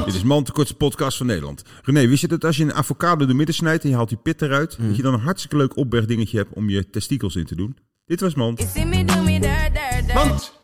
Dit is man de kortste podcast van Nederland. René, wist je dat als je een avocado door midden snijdt en je haalt die pit eruit, dat je dan een hartstikke leuk opbergdingetje hebt om je testikels in te doen? Dit was Mant. Want...